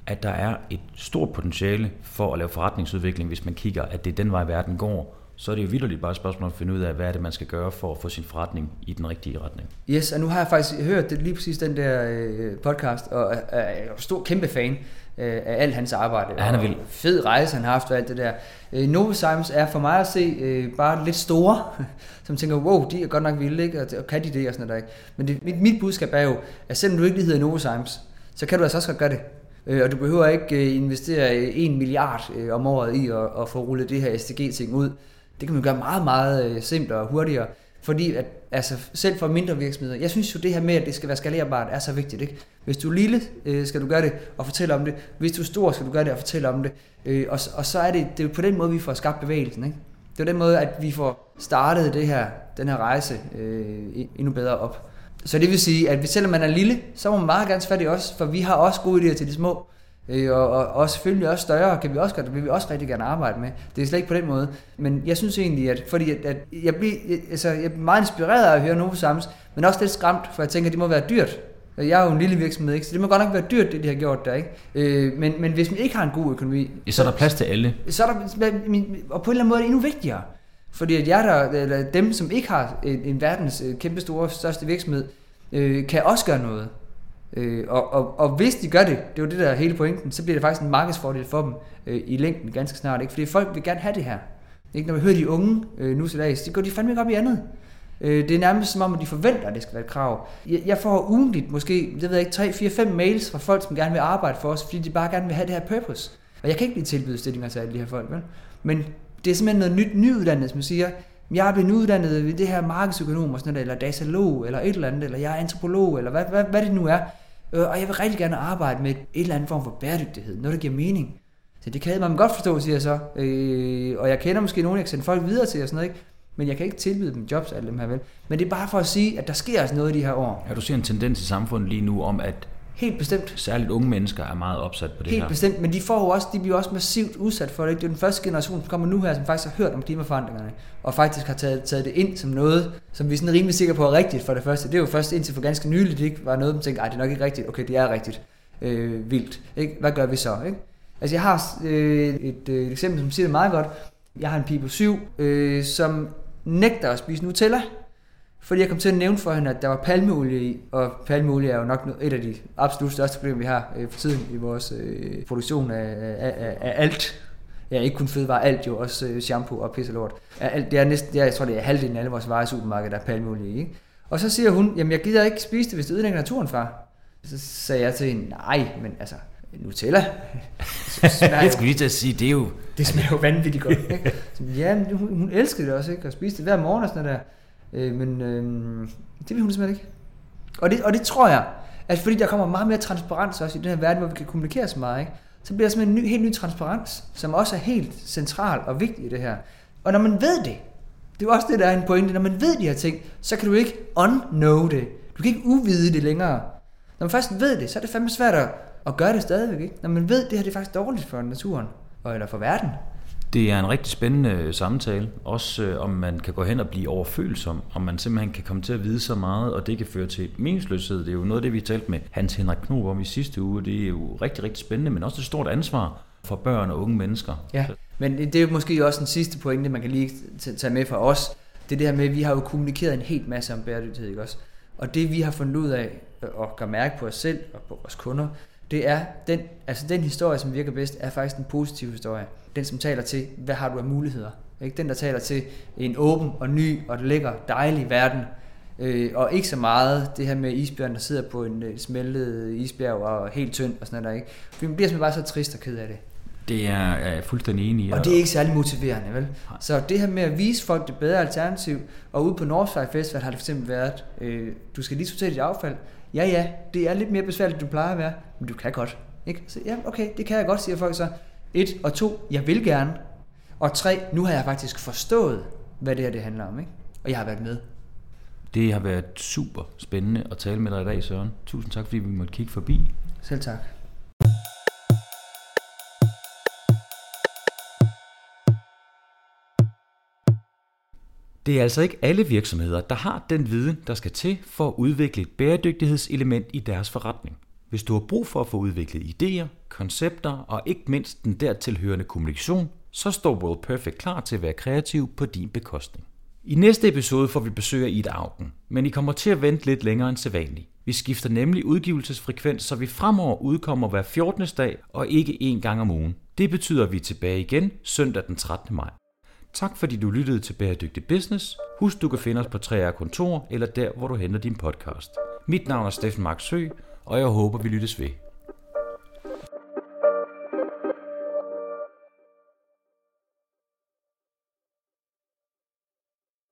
at der er et stort potentiale for at lave forretningsudvikling, hvis man kigger, at det er den vej, verden går. Så er det jo vildt bare et spørgsmål at finde ud af, hvad er det, man skal gøre for at få sin forretning i den rigtige retning. Yes, og nu har jeg faktisk hørt det, lige præcis den der øh, podcast, og er, er stor kæmpe fan øh, af alt hans arbejde. Ja, han er vild. Fed rejse, han har haft og alt det der. Øh, Novozymes er for mig at se øh, bare lidt store, som tænker, wow, de er godt nok vilde, ikke? Og, og kan de det og sådan noget. Ikke? Men det, mit, mit budskab er jo, at selvom du ikke lige hedder Novozymes, så kan du altså også godt gøre det. Øh, og du behøver ikke øh, investere øh, en milliard øh, om året i at, at få rullet det her SDG-ting ud. Det kan man gøre meget, meget øh, simplere og hurtigere. Fordi at, altså, selv for mindre virksomheder, jeg synes jo det her med, at det skal være skalerbart, er så vigtigt. Ikke? Hvis du er lille, skal du gøre det og fortælle om det. Hvis du er stor, skal du gøre det og fortælle om det. Øh, og, og så er det, det er på den måde, vi får skabt bevægelsen. Ikke? Det er den måde, at vi får startet det her, den her rejse øh, endnu bedre op. Så det vil sige, at selvom man er lille, så må man meget gerne fat i os, for vi har også gode idéer til de små. Øh, og, og, og selvfølgelig også større kan vi også godt, vil vi også rigtig gerne arbejde med. Det er slet ikke på den måde. Men jeg synes egentlig, at fordi at, at jeg, bliver, altså, jeg er meget inspireret af at høre Novo Sams, men også lidt skræmt, for jeg tænker, at det må være dyrt. Jeg er jo en lille virksomhed, ikke? så det må godt nok være dyrt, det de har gjort der. Ikke? Øh, men, men hvis man ikke har en god økonomi, Ja, så er der plads til alle. så er der, og på en eller anden måde er det endnu vigtigere. Fordi at jeg der, eller dem, som ikke har en, en verdens øh, kæmpe store, største virksomhed, øh, kan også gøre noget. Øh, og, og, og hvis de gør det, det er jo det der er hele pointen, så bliver det faktisk en markedsfordel for dem øh, i længden ganske snart. Ikke? Fordi folk vil gerne have det her. Ikke? Når vi hører de unge øh, nu til dags, de går de fandme ikke op i andet. Øh, det er nærmest som om, at de forventer, at det skal være et krav. Jeg, jeg får ugentligt måske, det ved jeg ikke, 3, 4, 5 mails fra folk, som gerne vil arbejde for os, fordi de bare gerne vil have det her purpose. Og jeg kan ikke blive tilbyde stillinger til alle de her folk, vel? Men det er simpelthen noget nyt nyuddannet, som siger, jeg er blevet uddannet ved det her markedsøkonom og sådan noget, eller datalog, eller et eller andet, eller jeg er antropolog, eller hvad, hvad, hvad det nu er. Øh, Og jeg vil rigtig gerne arbejde med et eller andet form for bæredygtighed, noget der giver mening. Så det kan man godt forstå, siger jeg så. Øh, og jeg kender måske nogen, jeg kan sende folk videre til og sådan noget, ikke? Men jeg kan ikke tilbyde dem jobs, alle dem her vel. Men det er bare for at sige, at der sker altså noget i de her år. Ja, du ser en tendens i samfundet lige nu om, at Helt bestemt. særligt unge mennesker er meget opsat på det Helt her. bestemt, men de får jo også, de bliver også massivt udsat for det. ikke? Det er den første generation, som kommer nu her, som faktisk har hørt om klimaforandringerne, og faktisk har taget, taget det ind som noget, som vi er sådan rimelig sikre på er rigtigt for det første. Det er jo først indtil for ganske nyligt, det ikke var noget, man tænkte, ej, det er nok ikke rigtigt. Okay, det er rigtigt. Øh, vildt. Ikke? Hvad gør vi så? Ikke? Altså, jeg har øh, et, øh, et eksempel, som siger det meget godt. Jeg har en pige på syv, øh, som nægter at spise Nutella, fordi jeg kom til at nævne for hende, at der var palmeolie i, og palmeolie er jo nok no- et af de absolut største problemer, vi har øh, for tiden i vores øh, produktion af, af, af, af alt. Ja, ikke kun fødevarer, alt jo, også øh, shampoo og pisse lort. Alt, det er næsten, jeg tror det er halvdelen af alle vores varer i supermarkedet, der er palmeolie i. Ikke? Og så siger hun, jamen jeg gider ikke spise det, hvis det ødelægger naturen, far. Så sagde jeg til hende, nej, men altså, Nutella, Jeg skulle lige til at sige, det er jo... det smager jo vanvittigt godt. Ikke? Så, ja, hun, hun elskede det også, ikke? Og spiste det hver morgen og sådan noget der. Øh, men øh, det vil hun simpelthen ikke. Og det, og det tror jeg, at fordi der kommer meget mere transparens også i den her verden, hvor vi kan kommunikere så meget, ikke? så bliver der simpelthen en ny, helt ny transparens, som også er helt central og vigtig i det her. Og når man ved det, det er jo også det, der er en pointe, når man ved de her ting, så kan du ikke unknow det. Du kan ikke uvide det længere. Når man først ved det, så er det fandme svært at, at gøre det stadigvæk. Ikke? Når man ved, at det her det er faktisk dårligt for naturen, og, eller for verden. Det er en rigtig spændende samtale, også øh, om man kan gå hen og blive overfølsom, om man simpelthen kan komme til at vide så meget, og det kan føre til meningsløshed. Det er jo noget af det, vi talte med Hans Henrik Knob om i sidste uge. Det er jo rigtig, rigtig spændende, men også et stort ansvar for børn og unge mennesker. Ja, men det er jo måske også den sidste pointe, man kan lige tage med fra os. Det er det her med, at vi har jo kommunikeret en helt masse om bæredygtighed, ikke også? Og det vi har fundet ud af øh, og gør mærke på os selv og på vores kunder, det er den, altså den historie, som virker bedst, er faktisk den positive historie. Den, som taler til, hvad har du af muligheder? Ikke? Den, der taler til en åben og ny og lækker, dejlig verden. Øh, og ikke så meget det her med isbjørn, der sidder på en øh, smeltet isbjerg og helt tynd og sådan noget der, ikke? For man bliver simpelthen bare så trist og ked af det. Det er, jeg fuldstændig enig i. Og det er ikke særlig motiverende, vel? Så det her med at vise folk det bedre alternativ, og ude på Northside Festival har det for eksempel været, øh, du skal lige sortere dit affald. Ja, ja, det er lidt mere besværligt, end du plejer at være, men du kan godt. Ikke? Så ja, okay, det kan jeg godt, siger folk så. Et, og to, jeg vil gerne. Og tre, nu har jeg faktisk forstået, hvad det her det handler om, ikke? Og jeg har været med. Det har været super spændende at tale med dig i dag, Søren. Tusind tak, fordi vi måtte kigge forbi. Selv tak. Det er altså ikke alle virksomheder, der har den viden, der skal til for at udvikle et bæredygtighedselement i deres forretning. Hvis du har brug for at få udviklet idéer, koncepter og ikke mindst den dertilhørende kommunikation, så står World Perfect klar til at være kreativ på din bekostning. I næste episode får vi besøg af Ida Augen, men I kommer til at vente lidt længere end sædvanligt. Vi skifter nemlig udgivelsesfrekvens, så vi fremover udkommer hver 14. dag og ikke én gang om ugen. Det betyder, at vi er tilbage igen søndag den 13. maj. Tak fordi du lyttede til Bæredygtig Business. Husk, du kan finde os på 3R Kontor eller der, hvor du henter din podcast. Mit navn er Steffen Marksø, og jeg håber, vi lyttes ved.